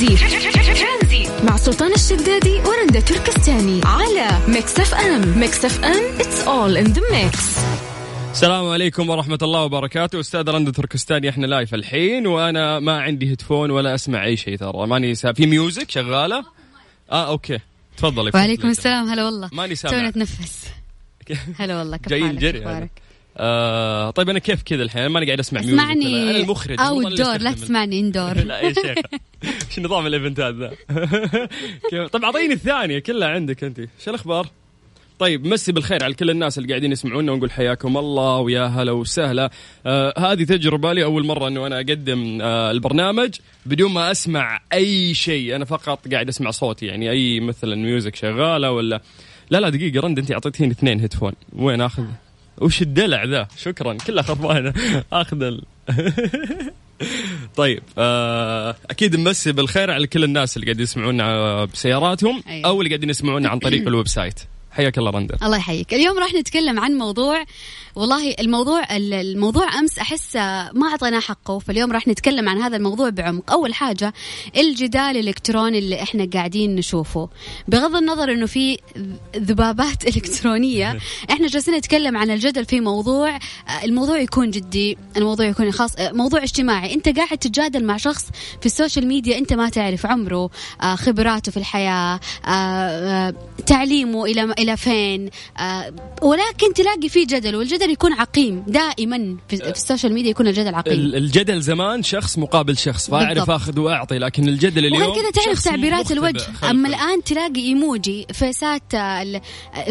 ترانزيت مع سلطان الشدادي ورندا تركستاني على Mix FM. Mix FM it's all in the mix السلام عليكم ورحمة الله وبركاته. أستاذ رند تركستاني إحنا live الحين وأنا ما عندي headphone ولا أسمع أي شيء ترى. ماني سا... في music شغالة؟ آه okay. تفضلي وعليكم السلام. هلا والله. ماني سامع. تونا نتنفس هلا والله كيف جايين حالك؟ جري؟ آه طيب أنا كيف كذا الحين؟ أنا ماني قاعد أسمع music اسمعني أنا المخرج أو والله اللي الدور لا تسمعني اندور لا يا شيخ. إيش نظام الايفنتات ذا طيب أعطيني الثانية كلها عندك أنت. إيش الأخبار؟ طيب مسي بالخير على كل الناس اللي قاعدين يسمعونا ونقول حياكم الله ويا هلا وسهلا. آه هذه تجربة لي أول مرة إنه أنا أقدم آه البرنامج بدون ما أسمع أي شيء. أنا فقط قاعد أسمع صوتي يعني أي مثلا music شغالة ولا لا لا دقيقة رند أنت أعطيتيني اثنين headphone وين أخذ؟ وش الدلع ذا؟ شكرا كلها خربانه آخذ ال... طيب آه أكيد نمسي بالخير على كل الناس اللي قاعدين يسمعونا بسياراتهم أيوة. أو اللي قاعدين يسمعونا عن طريق ال website. حياك الله رندا الله يحييك. اليوم راح نتكلم عن موضوع والله الموضوع الموضوع أمس أحس ما اعطيناه حقه فاليوم راح نتكلم عن هذا الموضوع بعمق. أول حاجة الجدال الإلكتروني اللي إحنا قاعدين نشوفه. بغض النظر إنه في ذبابات إلكترونية إحنا جالسين نتكلم عن الجدل في موضوع الموضوع يكون جدي الموضوع يكون خاص موضوع اجتماعي. أنت قاعد تتجادل مع شخص في ال social media أنت ما تعرف عمره آه، خبراته في الحياة آه، آه، تعليمه إلى إلى فين؟ آه، ولكن تلاقي فيه جدل والجدل يكون عقيم دائما في, في ال social media يكون الجدل عقيم. ال- الجدل زمان شخص مقابل شخص فاعرف بالضبط. آخذ وأعطي لكن الجدل اليوم وغير كذا تعرف تعبيرات الوجه. خلف أما ال- الآن تلاقي إيموجي فيسات آه، ال-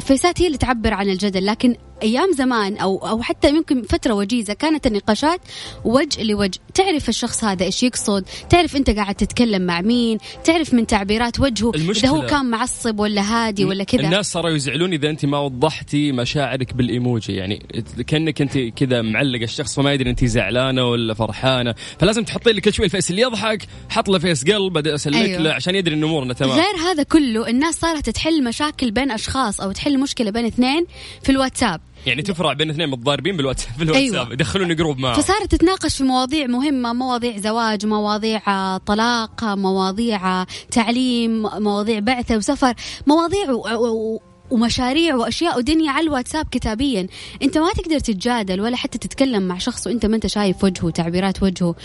فيسات هي اللي تعبر عن الجدل لكن أيام زمان أو أو حتى يمكن فترة وجيزة كانت النقاشات وجه لوجه. تعرف الشخص هذا إيش يقصد؟ تعرف أنت قاعد تتكلم مع مين؟ تعرف من تعبيرات وجهه؟ إذا هو كان معصب ولا هادي ولا كذا. الناس صاروا يزعلون إذا أنت ما وضحتي مشاعرك بالإيموجي. يعني كأنك أنت كذا معلق الشخص وما يدري أنت زعلانة ولا فرحانة. فلازم تحطي لي كل شوي ال face. اللي يضحك حط له face قلب بدأ أسلك أيوة. له عشان يدري إن أمورنا تمام. غير هذا كله الناس صارت تحل مشاكل بين أشخاص أو تحل مشكلة بين اثنين في الواتساب. يعني تفرع بين اثنين متضاربين بالواتساب بالواتساب. أيوة. يدخلوني جروب معهم فصارت تتناقش في مواضيع مهمة مواضيع زواج مواضيع آه، طلاق مواضيع آه، تعليم مواضيع بعثة وسفر مواضيع و... و... ومشاريع وأشياء ودنيا على الواتساب كتابيا. أنت ما تقدر تتجادل ولا حتى تتكلم مع شخص وأنت ما أنت شايف وجهه وتعبيرات وجهه.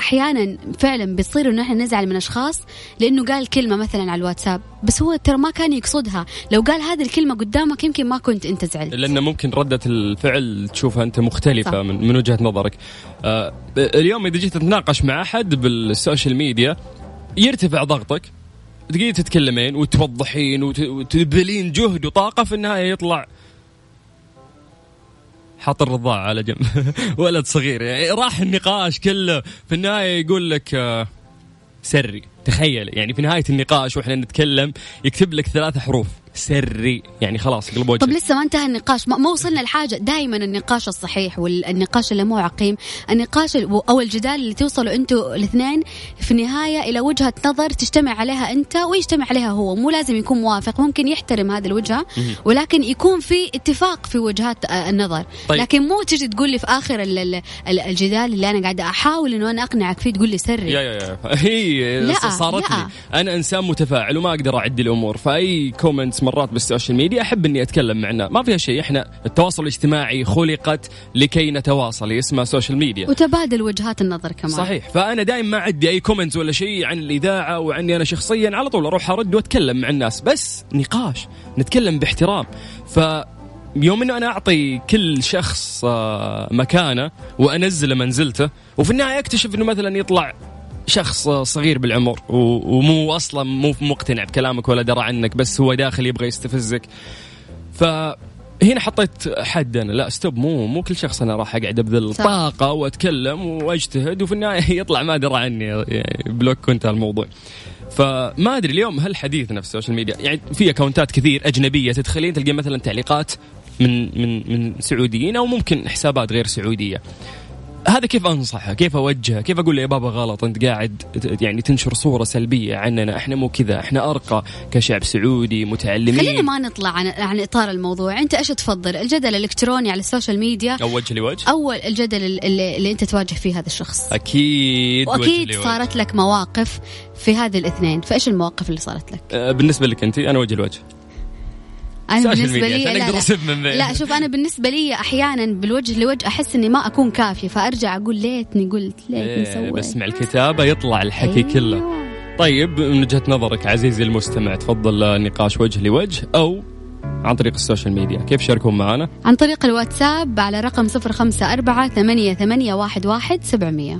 أحيانا فعلا بتصير إنه إحنا نزعل من أشخاص لأنه قال كلمة مثلا على الواتساب. بس هو ترى ما كان يقصدها. لو قال هذه الكلمة قدامك يمكن ما كنت أنت زعلت. لأن ممكن ردة الفعل تشوفها أنت مختلفة صح. من, من وجهة نظرك. آه اليوم إذا جيت تتناقش مع أحد بالسوشيال ميديا يرتفع ضغطك. تقعدين تتكلمين وتوضحين وت- وتبذلين جهد وطاقة في النهاية يطلع حاط الرضاعة على جنب. ولد صغير يعني. راح النقاش كله. في النهاية يقول لك آه، سري. تخيل. يعني في نهاية النقاش وإحنا نتكلم يكتب لك ثلاث حروف. سري. يعني خلاص قلب وجهك. طب لسه ما انتهى النقاش. ما ما وصلنا لحاجة. دائما النقاش الصحيح والنقاش اللي مو عقيم النقاش ال- أو الجدال اللي توصلوا أنتوا الاثنين في النهاية إلى وجهة نظر تجتمع عليها أنت ويجتمع عليها هو. مو لازم يكون موافق ممكن يحترم هذه الوجهة ولكن يكون في اتفاق في وجهات آه، النظر. طيب. لكن مو تجي تقول لي في آخر ال- ال- ال- الجدال اللي أنا قاعدة أحاول إنه أنا أقنعك فيه تقول لي sorry. يا يا يا. هي لا، صارت لا. لي. أنا إنسان متفاعل وما أقدر اعدي الأمور فأي comments مرات بال social media أحب إني أتكلم معنا. ما فيها شيء إحنا التواصل الاجتماعي خلقت لكي نتواصل اسمها social media. وتبادل وجهات النظر كمان. صحيح. فأنا دائما ما اعدي أي comments ولا شيء عن الإذاعة وعني أنا شخصيا. على طول أروح أرد وأتكلم مع الناس. بس نقاش نتكلم باحترام. ف يوم إنه أنا أعطي كل شخص آه، مكانة وانزله منزلته وفي النهاية أكتشف إنه مثلا يطلع شخص صغير بالعمر ومو أصلا مو مقتنع بكلامك ولا درى عنك بس هو داخل يبغى يستفزك. فهنا حطيت حد أنا لا stop مو مو كل شخص أنا راح أقعد ابذل. طاقة وأتكلم وأجتهد وفي النهاية يطلع ما درى عني يعني block وانتهى الموضوع. فما أدري اليوم هل حديثنا في ال social media يعني في اكونتات كثير أجنبية تدخلين تلقين مثلا تعليقات من من من سعوديين أو ممكن حسابات غير سعودية. هذا كيف أنصحه؟ كيف أوجهه؟ كيف أقول له يا بابا غلط أنت قاعد يعني تنشر صورة سلبية عننا إحنا مو كذا إحنا أرقى كشعب سعودي متعلمين. خلينا ما نطلع عن عن إطار الموضوع. أنت إيش تفضل؟ الجدل الإلكتروني على ال social media. أو وجه لوجه. أو الجدل اللي, اللي أنت تواجه فيه هذا الشخص. أكيد وأكيد صارت لك مواقف في هذه الاثنين. فإيش المواقف اللي صارت لك؟ أه بالنسبة لك أنت أنا وجه لوجه. أنا بالنسبة لي لا, لا, لا شوف أنا بالنسبة لي أحيانا بالوجه لوجه أحس إني ما أكون كافية فأرجع أقول ليتني قلت ليتني إيه سويت. بسمع الكتابة يطلع الحكي أيوه. كله. طيب من وجهة نظرك عزيزي المستمع تفضل نقاش وجه لوجه أو عن طريق السوشيال ميديا. كيف شاركون معنا؟ عن طريق الواتساب على رقم صفر خمسة أربعة ثمانية, ثمانية واحد, واحد سبعمية.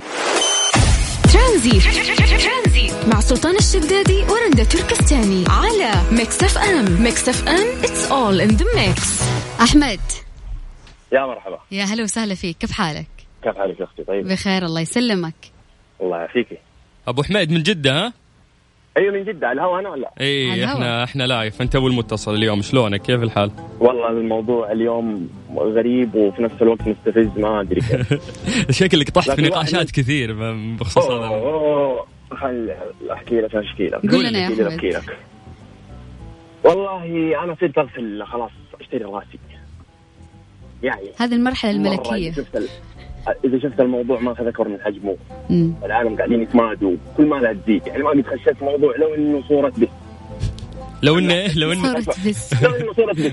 ترانزيت مع سلطان الشدادي ورندا تركستاني على Mix FM. Mix FM it's all in the mix. أحمد. يا مرحبا. يا هلا وسهلا فيك. كيف حالك؟ كيف حالك يا أختي؟ طيب؟ بخير الله يسلمك. الله يعافيكي أبو حميد من جدة ها؟ أيوه من جدة على الهواء أنا ولا؟ اي إحنا إحنا live أنت اول متصل اليوم شلونك؟ كيف الحال؟ والله الموضوع اليوم غريب وفي نفس الوقت مستفز ما أدري كيف. شكلك طحت في نقاشات كثير بخصوص هذا. خل أحكي لك أحكي لك. قول لنا يا احمد لك. والله أنا صرت أغسل خلاص أشتري راسي. يعني هذه المرحلة الملكية. إذا شفت الموضوع ما اخذ اكبر من حجمه. العالم قاعدين يتمادوا. كل ما لا تزيد. يعني ما قد خشيت موضوع لو إنه صورة بس لو إنه إيه؟ لو إنه صورة بس لو إنه صورة بس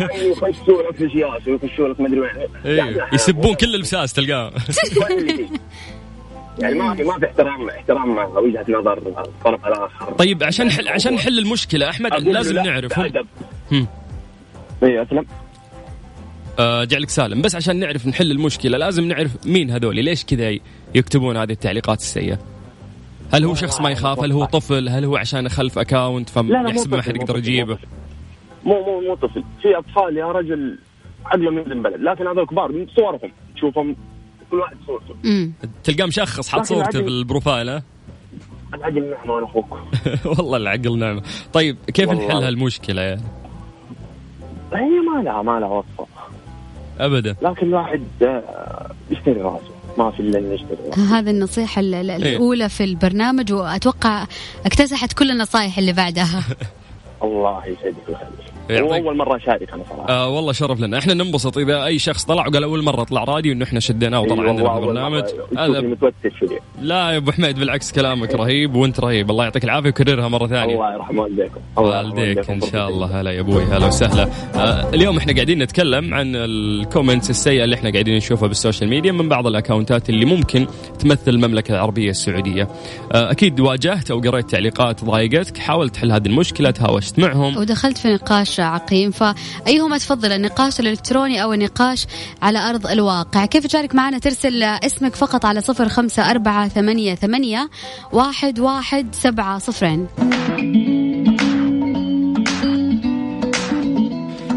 يعني يخشوا لك في شياس ويخشوا لك ما أدري وين. أيوه يسبون كل البساس تلقاه. يعني ما في ما في احترام احترام وجهة نظر الطرف الآخر طيب عشان حل عشان نحل المشكلة أحمد لازم نعرف. هم اي أسلم. آه جعلك سالم. بس عشان نعرف نحل المشكلة لازم نعرف مين هذول ليش كذا يكتبون هذه التعليقات السيئة؟ هل هو شخص ما يخاف؟ هل هو طفل؟ هل هو عشان خلف account؟ فيحسب ما حد يقدر يجيبه. مو مو مو طفل. في أطفال يا رجل عقله من البلد لكن هذول كبار صورهم. تشوفهم كل واحد صورته. تلقاه مشخص حط صورته في ال profile ها؟ العقل نعمة أنا أخوك. والله العقل نعمة. طيب كيف نحل هالمشكله يعني؟ هي ما لها ما لها وصفة. ابدا. لكن الواحد آه، يشتري راسه. ما في إلا نشتري هذه النصيحة الأولى في البرنامج وأتوقع اكتسحت كل النصائح اللي بعدها. الله يسعدك ويخليك. أول مرة أشارك أنا صراحة. آه والله شرف لنا. إحنا ننبسط. إذا أي شخص طلع وقال أول مرة اطلع راديو إنه إحنا شديناه وطلع إيه عندنا في البرنامج. هذا متوتر شوي لا يا أبو حميد بالعكس كلامك رهيب وأنت رهيب. الله يعطيك العافية وكررها مرة ثانية. الله يرحم والديكم والديك إن شاء الله. هلا يا أبوي هلا وسهلا. آه اليوم إحنا قاعدين نتكلم عن ال comments السيئة اللي إحنا قاعدين نشوفها بال social media من بعض الاكونتات اللي ممكن تمثل المملكة العربية السعودية. آه أكيد واجهت أو قريت تعليقات ضايقتك حاولت تحل هذه المشكلة تهاوشت معهم. ودخلت في نقاش عقيم ف أيهما تفضل النقاش الإلكتروني أو النقاش على أرض الواقع؟ كيف تشارك معنا؟ ترسل اسمك فقط على صفر خمسة أربعة ثمانية, ثمانية واحد, واحد سبعة صفرين.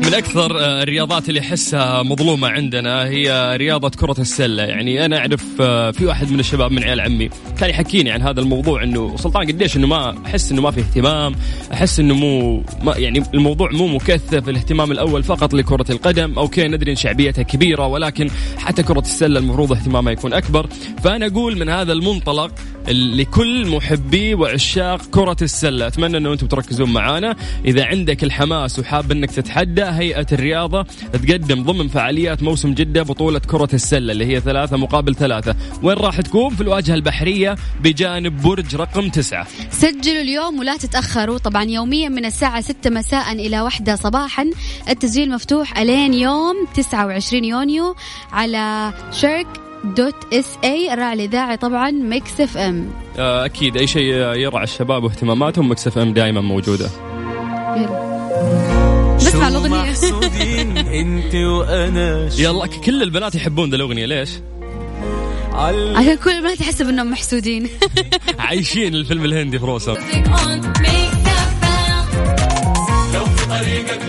من أكثر آه، الرياضات اللي أحسها مظلومة عندنا هي رياضة كرة السلة. يعني أنا أعرف آه، في واحد من الشباب من عيال عمي كان يحكيني عن هذا الموضوع إنه سلطان قديش إنه ما أحس إنه ما في اهتمام أحس إنه مو ما يعني الموضوع مو مكثف الاهتمام الأول فقط لكرة القدم. أوكي ندري إن شعبيتها كبيرة ولكن حتى كرة السلة المفروض اهتمامها يكون أكبر. فأنا أقول من هذا المنطلق لكل محبي وعشاق كرة السلة. أتمنى أنه أنتم تركزون معانا. إذا عندك الحماس وحاب أنك تتحدى هيئة الرياضة تقدم ضمن فعاليات موسم جدة بطولة كرة السلة اللي هي ثلاثة مقابل ثلاثة. وين راح تكون؟ في الواجهة البحرية بجانب برج رقم تسعة. سجلوا اليوم ولا تتأخروا. طبعا يوميا من الساعة 6 مساء إلى واحدة صباحا التسجيل مفتوح ألين يوم 29 يونيو على شرك dot SA الراعي الإذاعي طبعا ميكس إف إم. آه، أكيد. أي شيء يرعى الشباب واهتماماتهم Mix FM دائما موجودة. بسمع الأغنية. أنت وأنا؟ يلا كل البنات يحبون ذا الأغنية ليش؟ عشان كل البنات يحسب إنهم محسودين. عايشين الفيلم الهندي في طريقك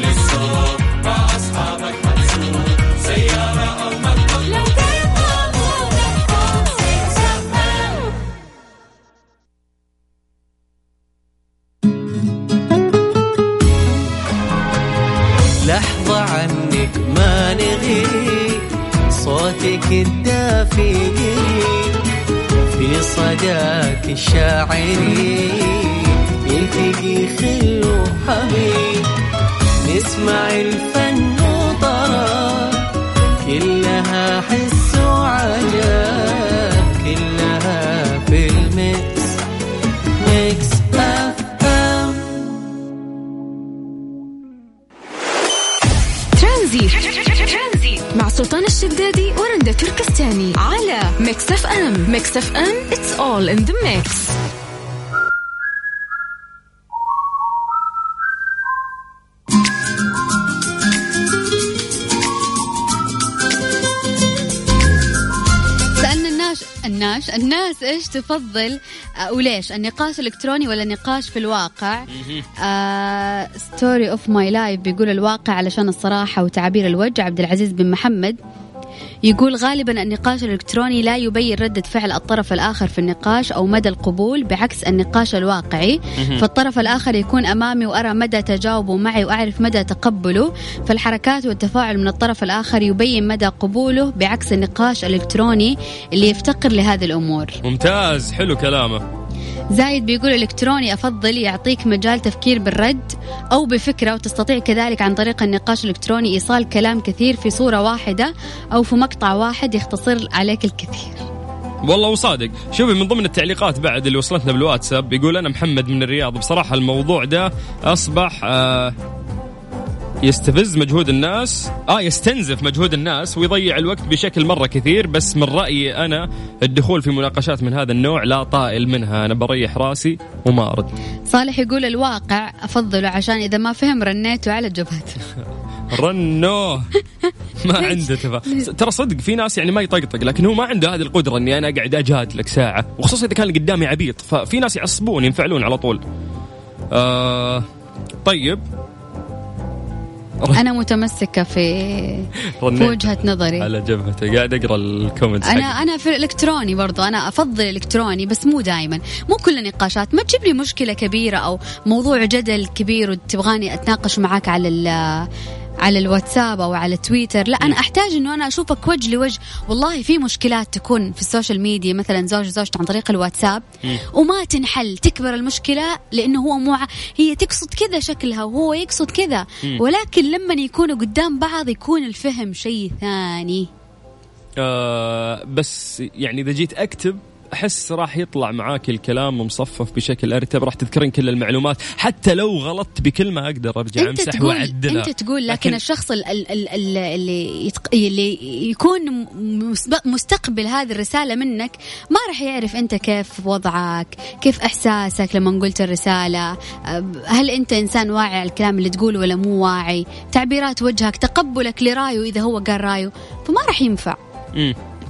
الناس. الناس إيش تفضل؟ آه، وليش؟ النقاش الإلكتروني ولا النقاش في الواقع؟ story of my life بيقول الواقع علشان الصراحة وتعابير الوجه. عبد العزيز بن محمد. يقول غالبا النقاش الإلكتروني لا يبين ردة فعل الطرف الآخر في النقاش أو مدى القبول بعكس النقاش الواقعي. فالطرف الآخر يكون أمامي وأرى مدى تجاوبه معي وأعرف مدى تقبله. فالحركات والتفاعل من الطرف الآخر يبين مدى قبوله بعكس النقاش الإلكتروني اللي يفتقر لهذه الأمور. ممتاز حلو كلامه زايد بيقول إلكتروني أفضل يعطيك مجال تفكير بالرد أو بفكرة وتستطيع كذلك عن طريق النقاش الإلكتروني إيصال كلام كثير في صورة واحدة أو في مقطع واحد يختصر عليك الكثير. والله وصادق. شوفي من ضمن التعليقات بعد اللي وصلتنا بالواتساب بيقول أنا محمد من الرياض. بصراحة الموضوع ده أصبح آه يستفز مجهود الناس. آه يستنزف مجهود الناس ويضيع الوقت بشكل مرة كثير. بس من رأيي أنا الدخول في مناقشات من هذا النوع لا طائل منها. أنا بريح راسي وما أرد. صالح يقول الواقع أفضله عشان إذا ما فهم رنيته على جبهته رنو ما عنده تفا ترى صدق في ناس يعني ما يطقطق لكن هو ما عنده هذه القدرة إني أنا أقعد اجادلك ساعة. وخصوصا إذا كان اللي قدامي عبيط. ففي ناس يعصبون ينفعلون على طول. آه طيب. أنا متمسكة في وجهة نظري. على جبهته قاعد أقرأ ال comments أنا حقه. أنا في الإلكتروني برضو. أنا أفضل الإلكتروني بس مو دائما مو كل النقاشات. ما تجيب لي مشكلة كبيرة أو موضوع جدل كبير وتبغاني أتناقش معاك على على الواتساب أو على تويتر. لا أنا أحتاج إنه أنا أشوفك وجه لوجه. والله في مشكلات تكون في ال social media مثلا زوج زوجته عن طريق الواتساب وما تنحل تكبر المشكلة لأنه هو مو هي تقصد كذا شكلها وهو يقصد كذا. ولكن لما يكونوا قدام بعض يكون الفهم شيء ثاني. آه بس يعني إذا جيت أكتب أحس راح يطلع معاك الكلام مصفف بشكل أرتب راح تذكرين كل المعلومات. حتى لو غلطت بكلمه أقدر أرجع أنت أمسح تقول وأعدلها. أنت تقول لكن, الشخص ال- ال- ال- ال- اللي يتق... اللي يكون مستقبل هذه الرسالة منك ما راح يعرف أنت كيف وضعك كيف إحساسك لما قلت الرسالة. هل أنت إنسان واعي على الكلام اللي تقوله ولا مو واعي؟ تعبيرات وجهك تقبلك لرأيه إذا هو قال رأيه فما راح ينفع.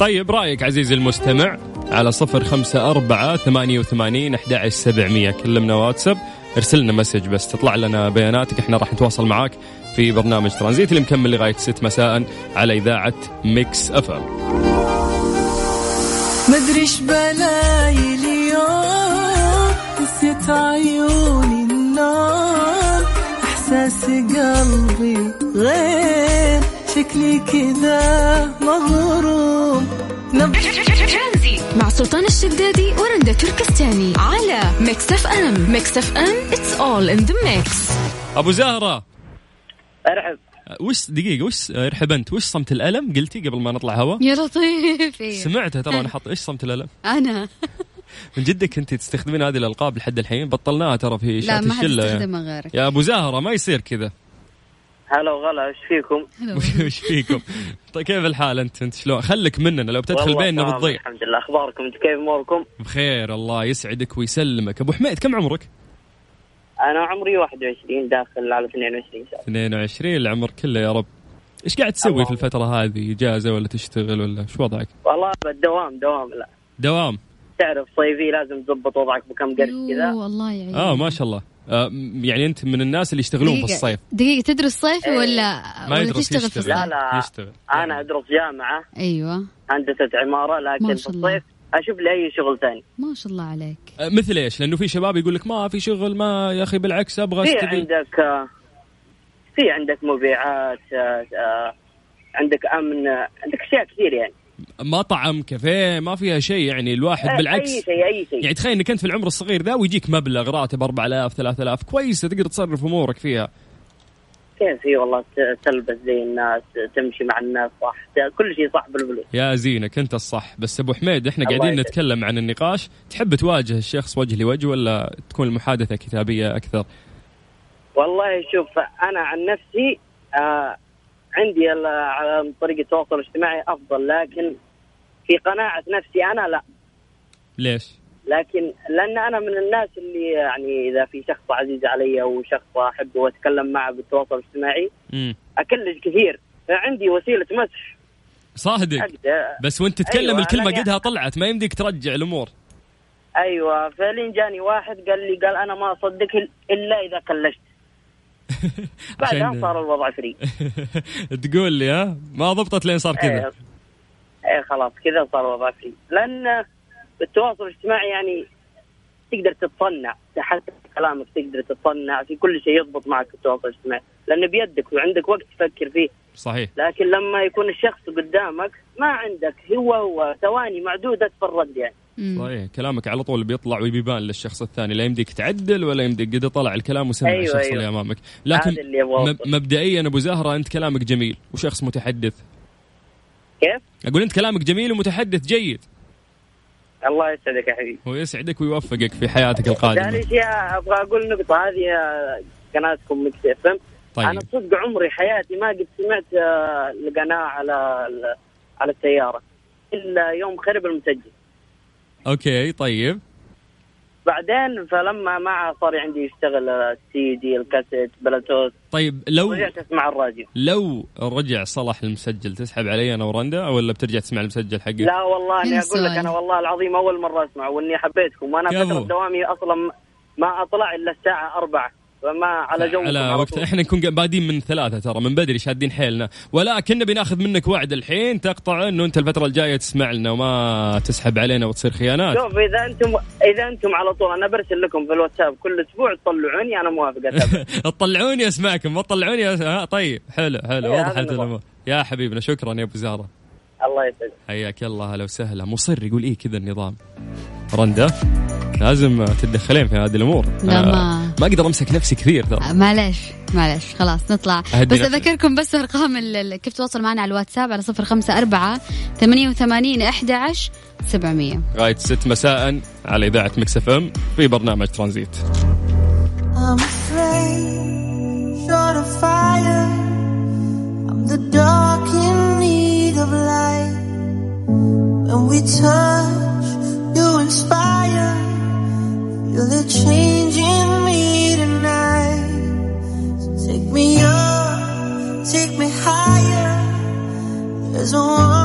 طيب رأيك عزيزي المستمع على صفر خمسة أربعة ثمانية وثمانين أحد سبعمية. كلمنا واتساب ارسل لنا message بس تطلع لنا بياناتك إحنا راح نتواصل معاك في برنامج ترانزيت اللي مكمل لغاية ست مساء على إذاعة Mix FM. مدري إيش بلاي اليوم نسيت عيوني النوم إحساس قلبي غير. شكلي كذا مغروم. مع سلطان الشدادي ورندا تركستاني على Mix FM. Mix FM it's all in the mix. أبو زهرة. أرحب. وش دقيقة وش أرحب أنت. وش صمت الألم؟ قلتي قبل ما نطلع هوا. يا لطيف. سمعتها ترى أنا حط إيش صمت الألم؟ أنا. من جدك أنت تستخدمين هذه الألقاب لحد الحين؟ بطلناها ترى في لا شات ما حد الشلة يا- يستخدمها غيرك. يا أبو زهرة ما يصير كذا. هلا وغلا إيش فيكم؟ وش فيكم؟ طيب كيف الحال أنت؟ إنت شلون؟ خليك مننا لو بتدخل والله بيننا بتضيع. الحمد لله أخباركم إنت كيف أموركم؟ بخير الله يسعدك ويسلمك، أبو حميد كم عمرك؟ أنا عمري 21 داخل على 22 سنة 22 العمر كله يا رب. إيش قاعد تسوي في الفترة هذه؟ إجازة ولا تشتغل ولا شو وضعك؟ والله بالدوام دوام لا دوام. تعرف صيفي لازم تضبط وضعك بكم قرش كذا يوه، الله يعين آه ما شاء الله. آه يعني أنت من الناس اللي يشتغلون في دقيقة- الصيف. دقيقة تدرس صيفي إيه. ولا ما ولا يدرس تشتغل في يشتغل. الصيف؟ لا لا يشتغل. أنا أدرس جامعة أيوه هندسة عمارة لكن في. الصيف أشوف لي أي شغل ثاني ما شاء الله عليك آه مثل إيش؟ لأنه في شباب يقول لك ما في شغل ما يا أخي بالعكس أبغى في. عندك آه، في عندك مبيعات عندك أمن عندك أشياء كثير يعني مطعم كافيه ما فيها شيء يعني الواحد بالعكس. أي شيء أي شيء. يعني تخيل إنك أنت في العمر الصغير ذا ويجيك مبلغ راتب 4000 3000 كويسه تقدر تصرف أمورك فيها. كيف؟ هي والله تلبس زي الناس تمشي مع الناس صح كل شيء صح بالفلوس يا زينك أنت الصح. بس أبو حميد إحنا قاعدين. نتكلم عن النقاش. تحب تواجه الشخص وجه لوجه ولا تكون المحادثة كتابية أكثر؟ والله شوف أنا عن نفسي آه عندي على طريق التواصل الاجتماعي أفضل لكن في قناعة نفسي أنا لا. ليش؟ لكن لأن أنا من الناس اللي يعني إذا في شخص عزيز علي أو شخص أحبه وأتكلم معه بالتواصل الاجتماعي اكلج كثير. عندي وسيلة مسح. صادق. بس وانت تتكلم أيوة، الكلمة أنا قدها طلعت ما يمديك ترجع الأمور. أيوه فلين جاني واحد قال لي قال أنا ما اصدقك إلا إذا كلجت بعدها صار الوضع فري. تقول لي ها؟ ما ضبطت لين صار كذا. إيه إيه خلاص كذا صار فري لأن بالتواصل الاجتماعي يعني تقدر تتصنع حتى كلامك تقدر تتصنع في كل شيء يضبط معك التواصل الاجتماعي. لأنه بيدك وعندك وقت تفكر فيه. صحيح. لكن لما يكون الشخص قدامك ما عندك هو هو ثواني معدودة في الرد يعني. صحيح. كلامك على طول بيطلع وبيبان للشخص الثاني. لا يمديك تعدل ولا يمديك قد طلع الكلام وسمع أيوة، الشخص أيوة. اللي أمامك. لكن هذا اللي. مبدئيا أبو زهرة أنت كلامك جميل وشخص متحدث. كيف؟ أقول أنت كلامك جميل ومتحدث جيد. الله يسعدك يا حبيبي. ويسعدك ويوفقك في حياتك ثاني القادمه شيء أبغى أقول نقطة. هذه قناتكم Mix FM. طيب. أنا صدق عمري حياتي ما قد سمعت آه، القناة على على السيارة إلا يوم خرب المسجل. okay طيب. بعدين فلما ما صار عندي يشتغل السي دي الكاسيت بلوتوث طيب لو رجعت أسمع الراديو لو رجع صلح المسجل تسحب علي أنا ورندا ولا بترجع تسمع المسجل حقي؟ لا والله أني أقول لك. أنا والله العظيم أول مرة اسمع وإني حبيتكم وأنا فترة. دوامي أصلا ما أطلع إلا الساعة 4 فما على جو على وقت إحنا نكون بادين من ثلاثة ترى من بدري شادين حيلنا. ولكن نبي ناخذ منك وعد الحين تقطع إنه أنت الفترة الجاية تسمع لنا وما تسحب علينا وتصير خيانات. شوف إذا أنتم إذا أنتم على طول أنا برسل لكم في الواتساب كل أسبوع تطلعوني أنا موافق أتابع. تطلعوني أسمعكم ما تطلعوني أس... ها طيب حلو حلو إيه، وضحت. الأمور. يا حبيبنا شكرا يا أبو زهره الله يسعدك. حياك الله هلا وسهلا. مصر يقول إيه كذا النظام؟ رندا. لازم تتدخلين في هذه الأمور. لا، ما- ما أقدر أمسك نفسي كثير ترى. معلش معلش خلاص نطلع. بس نفسي. أذكركم بس أرقام كيف تواصل معنا على الواتساب على صفر خمسة أربعة ثمانية وثمانين أحد عشر سبعمية. لغايه 6 مساء على إذاعة Mix FM في برنامج ترانزيت. I'm afraid, short of fire. I'm the dark of light. When we touch, you inspire. Feel it changing me tonight. So take me up, take me higher. There's a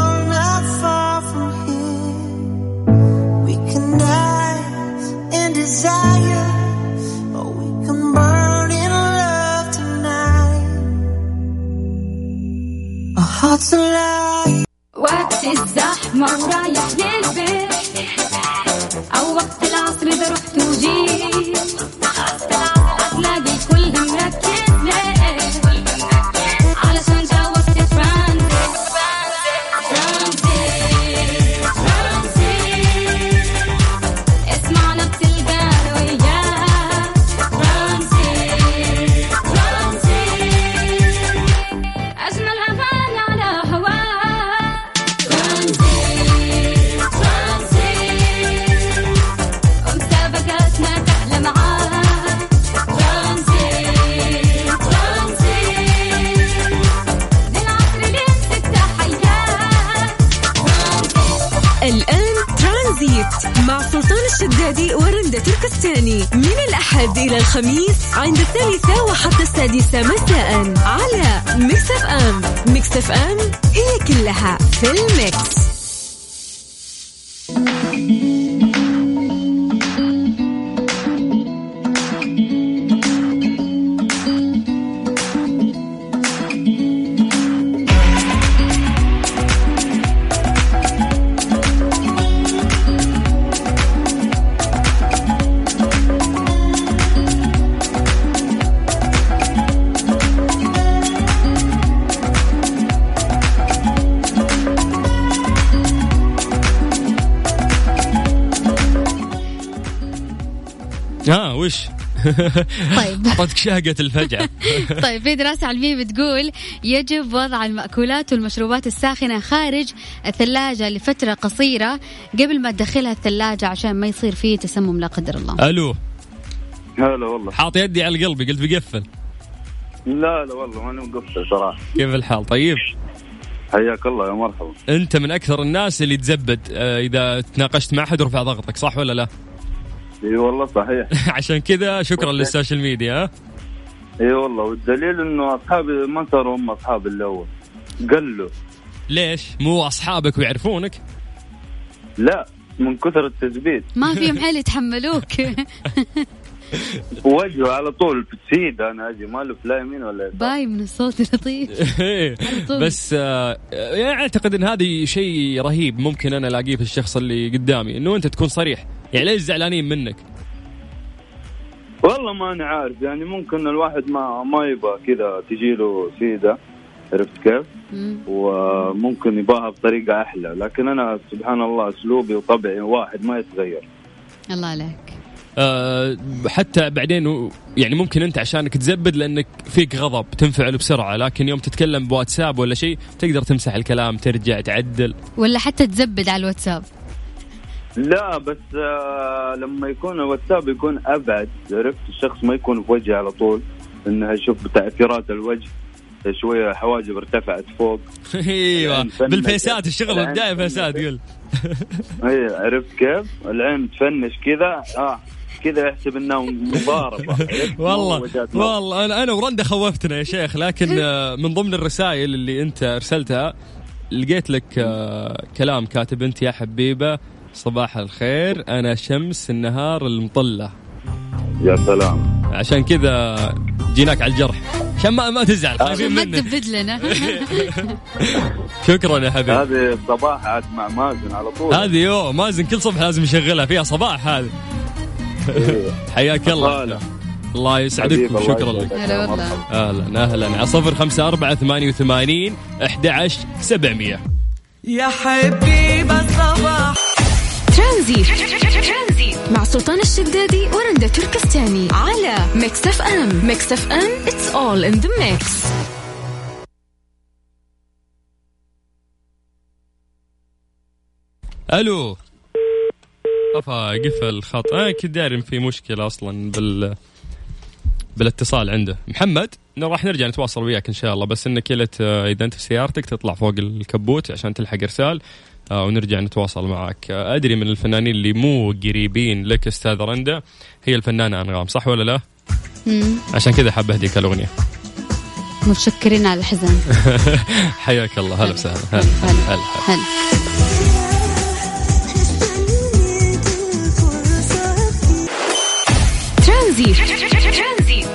سلطان الشدادي ورندا تركستاني من الأحد إلى الخميس عند الثالثة وحتى السادسة مساء على Mix FM. Mix FM هي كلها في ال mix. وش؟ طيب. اعطتك شهقه الفجعة. طيب في دراسة علمية بتقول يجب وضع المأكولات والمشروبات الساخنة خارج الثلاجة لفترة قصيرة قبل ما تدخلها الثلاجة عشان ما يصير فيه تسمم لا قدر الله. ألو. هلا والله. حاط يدي على قلبي قلت بقفل. لا لا والله ماني مقصر صراحة. كيف الحال؟ طيب. حياك الله يا مرحبا. أنت من أكثر الناس اللي تزبد آه، إذا تناقشت مع أحد ورفع ضغطك صح ولا لا؟ إي والله صحيح. عشان كذا شكرا لل social media. ها إي والله والدليل إنه أصحابي ما صاروا هم أصحاب الأول. قلوا. ليش؟ مو أصحابك ويعرفونك؟ لا من كثر التثبيت. ما فيهم حل يتحملوك. وجهه على طول سيدا أنا أجي ما ألف لا يمين ولا يسار. باي من الصوت لطيف طول. بس آه، يعني أعتقد إن هذا شيء رهيب ممكن أنا ألاقيه في الشخص اللي قدامي إنه أنت تكون صريح. يعني ليش زعلانين منك؟ والله ما أنا عارف يعني ممكن الواحد ما ما يبغى كذا تجي له سيدة عرفت كيف؟ مم. وممكن يباها بطريقة أحلى لكن أنا سبحان الله أسلوبي وطبعي واحد ما يتغير. الله عليك. آه، حتى بعدين يعني ممكن أنت عشانك تزبد لأنك فيك غضب تنفعل بسرعة لكن يوم تتكلم بواتساب ولا شيء تقدر تمسح الكلام ترجع تعدل. ولا حتى تزبد على الواتساب. لا بس آه لما يكون الواتساب يكون أبعد عرفت الشخص ما يكون في وجهي على طول إنه يشوف تاثيرات الوجه شوية حواجب ارتفعت فوق إيوه. بالفيسات الشغل فنش. فيسات قل اي عرفت كيف؟ العين تفنش كذا آه كذا يحسب انها مضاربة؟ والله. والله أنا أنا ورندا خوفتنا يا شيخ لكن آه، من ضمن الرسائل اللي أنت أرسلتها لقيت لك آه، كلام كاتب أنت يا حبيبة صباح الخير. أنا شمس النهار المطلة. يا سلام. عشان كذا جيناك على الجرح. عشان ما ما تزعل خايفين ما منك. تزبد لنا شكرا يا حبيبي. هذه الصباح عاد مع مازن على طول. هذه يو مازن كل صبح لازم يشغلها فيها صباح هذه. إيه. حياك الله. الله يسعدك وشكرا لك. هلا والله. أهلا أهلا. على صفر خمسة أربعة ثمانية وثمانين أحد عشر سبعمية. يا حبيب الصباح. ترانزيت مع سلطان الشدادي ورندا تركستاني على Mix FM Mix FM it's all in the mix. ألو. أفا قفل الخط أنا كنت داري في مشكلة أصلا بال بالاتصال عنده. محمد راح نرجع نتواصل وياك إن شاء الله. بس إنك آه، إذا أنت في سيارتك تطلع فوق الكبوت عشان تلحق إرسال. ونرجع نتواصل معك. آه، أدري من الفنانين اللي مو قريبين لك أستاذ رندا هي الفنانة أنغام صح ولا لا؟ مم. عشان كذا حاب أهديك الأغنية. متشكرين على الحزن. حياك الله. هلا وسهلا. هلا. هلا. هلا. هلا. ترانزيت.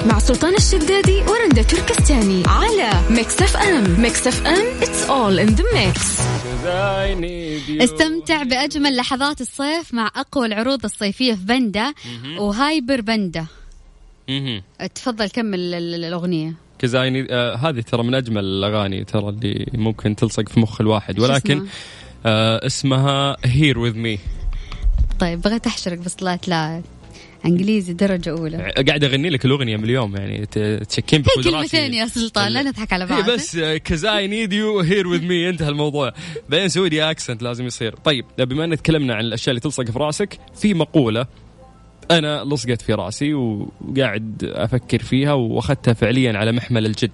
مع سلطان الشدادي ورندا تركستاني. على Mix FM. Mix FM. It's all in the mix. استمتع بأجمل لحظات الصيف مع أقوى العروض الصيفية في بندا وهايبر بندا. تفضل كمل ال- ال- الأغنية. 'Cause I need آه هذه ترى من أجمل الأغاني ترى اللي ممكن تلصق في مخ الواحد. ولكن اسمها؟ آه اسمها here with me طيب بغيت أحشرك بس طلعت لا انجليزي درجة أولى. قاعد أغني لك الأغنية من اليوم يعني تشكين بقدراتي كلمتين يا سلطان لا نضحك على هي بعض. بس 'Cause I need you here with me انتهى الموضوع. بعدين سعودي accent لازم يصير. طيب بما إن تكلمنا عن الأشياء اللي تلصق في راسك في مقولة أنا لصقت في راسي وقاعد أفكر فيها وأخذتها فعليا على محمل الجد.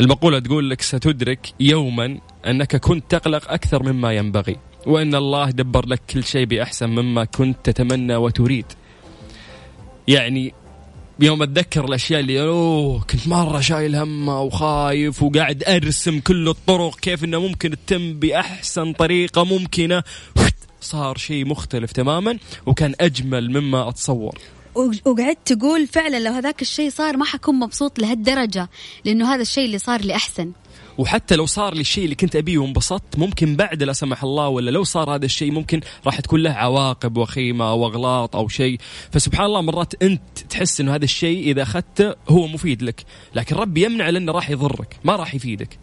المقولة تقول لك ستدرك يوما أنك كنت تقلق أكثر مما ينبغي وإن الله دبر لك كل شيء بأحسن مما كنت تتمنى وتريد. يعني يوم أتذكر الأشياء اللي أوه كنت مرة شايل همها وخايف وقاعد أرسم كل الطرق كيف إنه ممكن تتم بأحسن طريقة ممكنة. صار شيء مختلف تماما وكان أجمل مما أتصور. وقعدت تقول فعلا لو هذاك الشيء صار ما حكون مبسوط لهالدرجة لأنه هذا الشيء اللي صار لي احسن وحتى لو صار لي الشيء اللي كنت أبيه وانبسطت ممكن بعد لا سمح الله ولا لو صار هذا الشيء ممكن راح تكون له عواقب وخيمة أو أغلاط أو شيء. فسبحان الله مرات أنت تحس إنه هذا الشيء إذا أخذته هو مفيد لك لكن ربي يمنع لأنه راح يضرك ما راح يفيدك.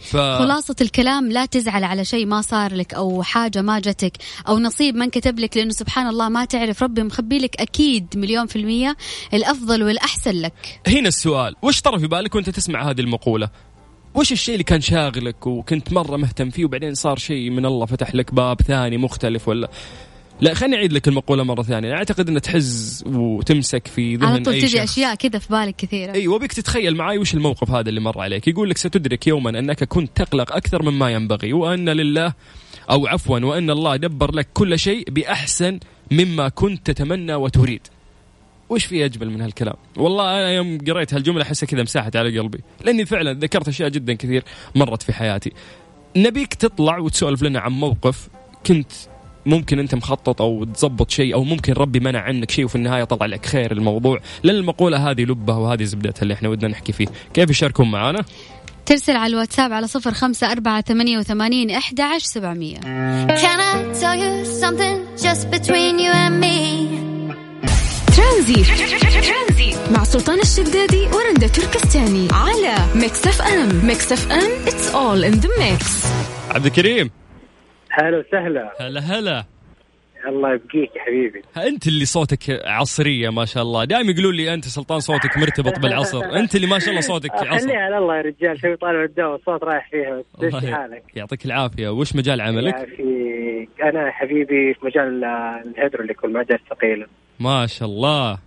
ف خلاصة الكلام لا تزعل على شيء ما صار لك أو حاجة ما جتك أو نصيب ما انكتب لك لأنه سبحان الله ما تعرف ربي مخبي لك أكيد مليون في المية الأفضل والأحسن لك. هنا السؤال وش طرى في بالك وأنت تسمع هذه المقولة؟ وش الشيء اللي كان شاغلك وكنت مرة مهتم فيه وبعدين صار شيء من الله فتح لك باب ثاني مختلف ولا؟ لا خليني أعيد لك المقولة مرة ثانية. أنا أعتقد أنها تحز وتمسك في ذهن على طول تجي شخص. أشياء كذا في بالك كثيرة. إي وبك تتخيل معاي وش الموقف هذا اللي مر عليك. يقول لك ستدرك يوما أنك كنت تقلق أكثر مما ينبغي وأن لله أو عفوا وأن الله دبر لك كل شيء بأحسن مما كنت تتمنى وتريد. وش في اجمل من هالكلام؟ والله أنا يوم قريت هالجملة احسها كذا مساحت على قلبي لأني فعلا ذكرت أشياء جدا كثير مرت في حياتي. نبيك تطلع وتسولف لنا عن موقف كنت ممكن أنت مخطط أو تزبط شيء أو ممكن ربي منع عنك شيء وفي النهاية طلع لك خير الموضوع. لأن المقولة هذه لبها وهذه زبدتها اللي إحنا ودنا نحكي فيه. كيف يشاركون معنا ترسل على الواتساب على صفر خمسة أربعة ثمانية وثمانين أحد عشر سبعمية. Can I tell you something just between you and me? ترانزيت. مع سلطان الشدادي ورندا تركستاني على Mix FM Mix FM it's all in the mix. عبد الكريم. هلا وسهلا. هلا هلا. الله يبقيك يا حبيبي. انت اللي صوتك عصرية ما شاء الله. دائما يقولوا لي أنت سلطان صوتك مرتبط بالعصر. انت اللي ما شاء الله صوتك عصر. خليها على الله يا رجال شوي طالع الدوام الصوت رايح فيها بس حالك؟ يعطيك العافية. وش مجال عملك؟ في أنا حبيبي في مجال الهيدروليك والمعدات الثقيله ما شاء الله.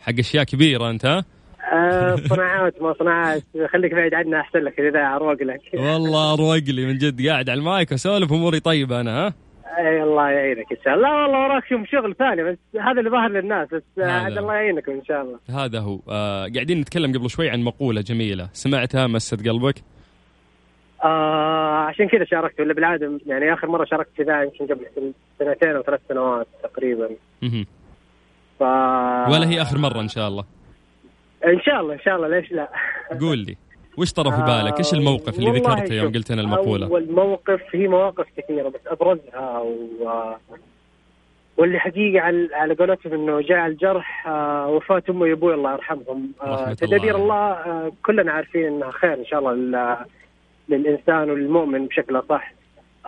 حق أشياء كبيرة أنت ها؟ آه، صناعات ما صناعات. خليك بعيد عنا أحسن لك إذا أروق لك. والله أروق لي من جد. قاعد على المايك واسولف أموري طيبة أنا ها؟ اي الله يعينك إن شاء الله. لا والله وراك شوف شغل ثاني بس هذا اللي ظاهر للناس بس هذا. عاد الله يعينكم إن شاء الله. هذا هو. آه قاعدين نتكلم قبل شوي عن مقولة جميلة. سمعتها مست قلبك؟ آه عشان كذا شاركت ولا بالعادة يعني آخر مرة شاركت في ذا يمكن قبل سن- سنتين أو ثلاث سنوات تقريبا. مهم. ف ولا هي آخر مرة إن شاء الله. إن شاء الله إن شاء الله ليش لا؟ قول لي. وش طرى في بالك؟ إيش الموقف اللي آه، ذكرته يوم قلت أنا المقولة؟ أول موقف هي مواقف كثيرة بس أبرزها و... واللي حقيقة على على قولتهم إنه جاء على الجرح آه، وفاة امي وأبوي الله يرحمهم. آه، الله تدابير. الله آه، كلنا عارفين انها خير إن شاء الله لل- للإنسان وللمؤمن بشكل أصح.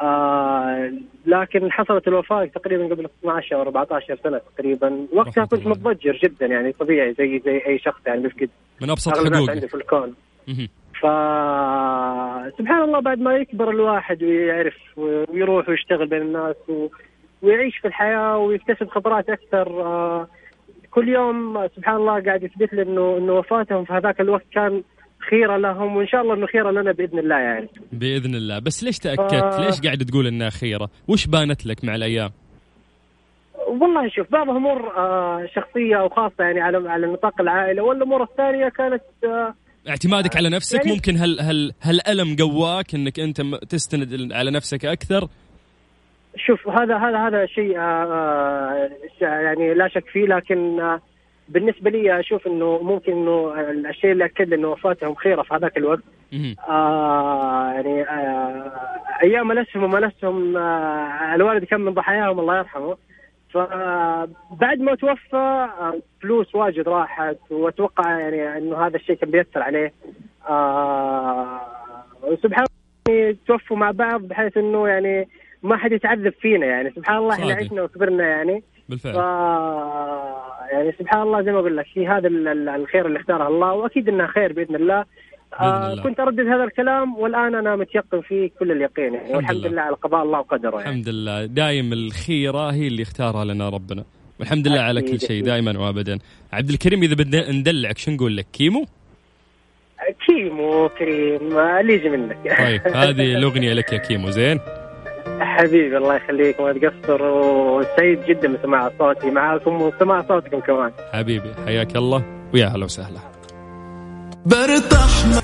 آه لكن حصلت الوفاة تقريبا قبل 12 أو 14 سنة تقريبا. وقتها كنت الله. متضجر جدا يعني طبيعي زي زي أي شخص يعني بيفقد من حقوقي عنده في الكون. مهم. ف سبحان الله بعد ما يكبر الواحد ويعرف ويروح ويشتغل بين الناس و... ويعيش في الحياة ويكتسب خبرات أكثر آه، كل يوم سبحان الله قاعد يثبت لي انه إنه وفاتهم في هذاك الوقت كان خيرة لهم وإن شاء الله إنه خيرة لنا بإذن الله يعني بإذن الله بس ليش تأكدت آه. ليش قاعد تقول إنها خيرة وش بانت لك مع الأيام والله شوف بعض امور آه، شخصية أو خاصة يعني على على نطاق العائلة والأمور الثانية كانت آه، اعتمادك على نفسك يعني- ممكن هل هل هالألم قواك إنك أنت تستند على نفسك أكثر. شوف هذا هذا هذا شيء آه، آه، يعني لا شك فيه لكن آه، بالنسبة لي أشوف إنه ممكن إنه الشيء اللي أكد إنه وفاتهم خيره في هذاك الوقت. آه يعني آه أيام منسهم ومنسهم آه الوالد كان من ضحاياهم الله يرحمه. فبعد ما توفى فلوس واجد راحت وأتوقع يعني إنه هذا الشيء كان بيأثر عليه. آه وسبحان الله يعني توفوا مع بعض بحيث إنه يعني ما حد يتعذب فينا يعني. سبحان الله إحنا. عشنا وكبرنا يعني. ف بالفعل يعني سبحان الله زي ما أقول لك هي هذا ال- ال- الخير اللي اختاره الله وأكيد إنها خير بإذن الله. آه. كنت اردد هذا الكلام والآن أنا متيقن فيه كل اليقين. يعني والحمد لله. لله على قضاء الله وقدره يعني. الحمد لله. دايم الخيرة هي اللي اختارها لنا ربنا. والحمد لله على كل شيء. دائما وابدا. عبد الكريم إذا بدنا ندلعك شو نقول لك؟ كيمو؟ كيمو كريم. اللي يجي منك. طيب هذه الأغنية لك يا كيمو. زين؟ حبيبي الله يخليك ما تقصر. وسعيد جدا بسماع صوتي معاكم وسماع صوتكم كمان. حبيبي حياك الله. ويا هلا وسهلا. برتاح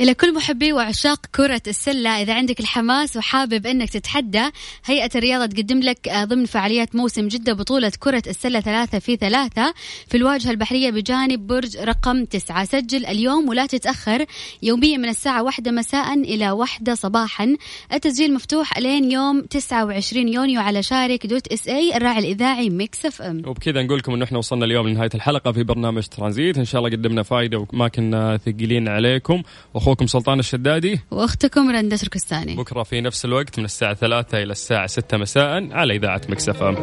إلى كل محبي وعشاق كرة السلة. إذا عندك الحماس وحابب أنك تتحدى هيئة الرياضة تقدم لك آه، ضمن فعاليات موسم جدة بطولة كرة السلة ثلاثة في ثلاثة في الواجهة البحرية بجانب برج رقم تسعة. سجل اليوم ولا تتأخر. يوميا من الساعة واحدة مساء إلى واحدة صباحا. التسجيل مفتوح لين يوم 29 يونيو على شارك dot SA الراعي الإذاعي Mix FM. وبكذا نقول لكم انه إحنا وصلنا اليوم لنهاية الحلقة في برنامج ترانزيت. إن شاء الله قدمنا فائده وما كنا ثقيلين عليكم. واخوكم سلطان الشدادي. وأختكم رندة تركستاني بكرة في نفس الوقت من الساعة 3 إلى الساعة 6 مساء على إذاعة Mix FM.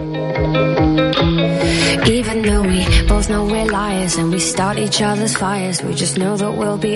Even though we both know we're liars and we start each other's fires, we just know that we'll be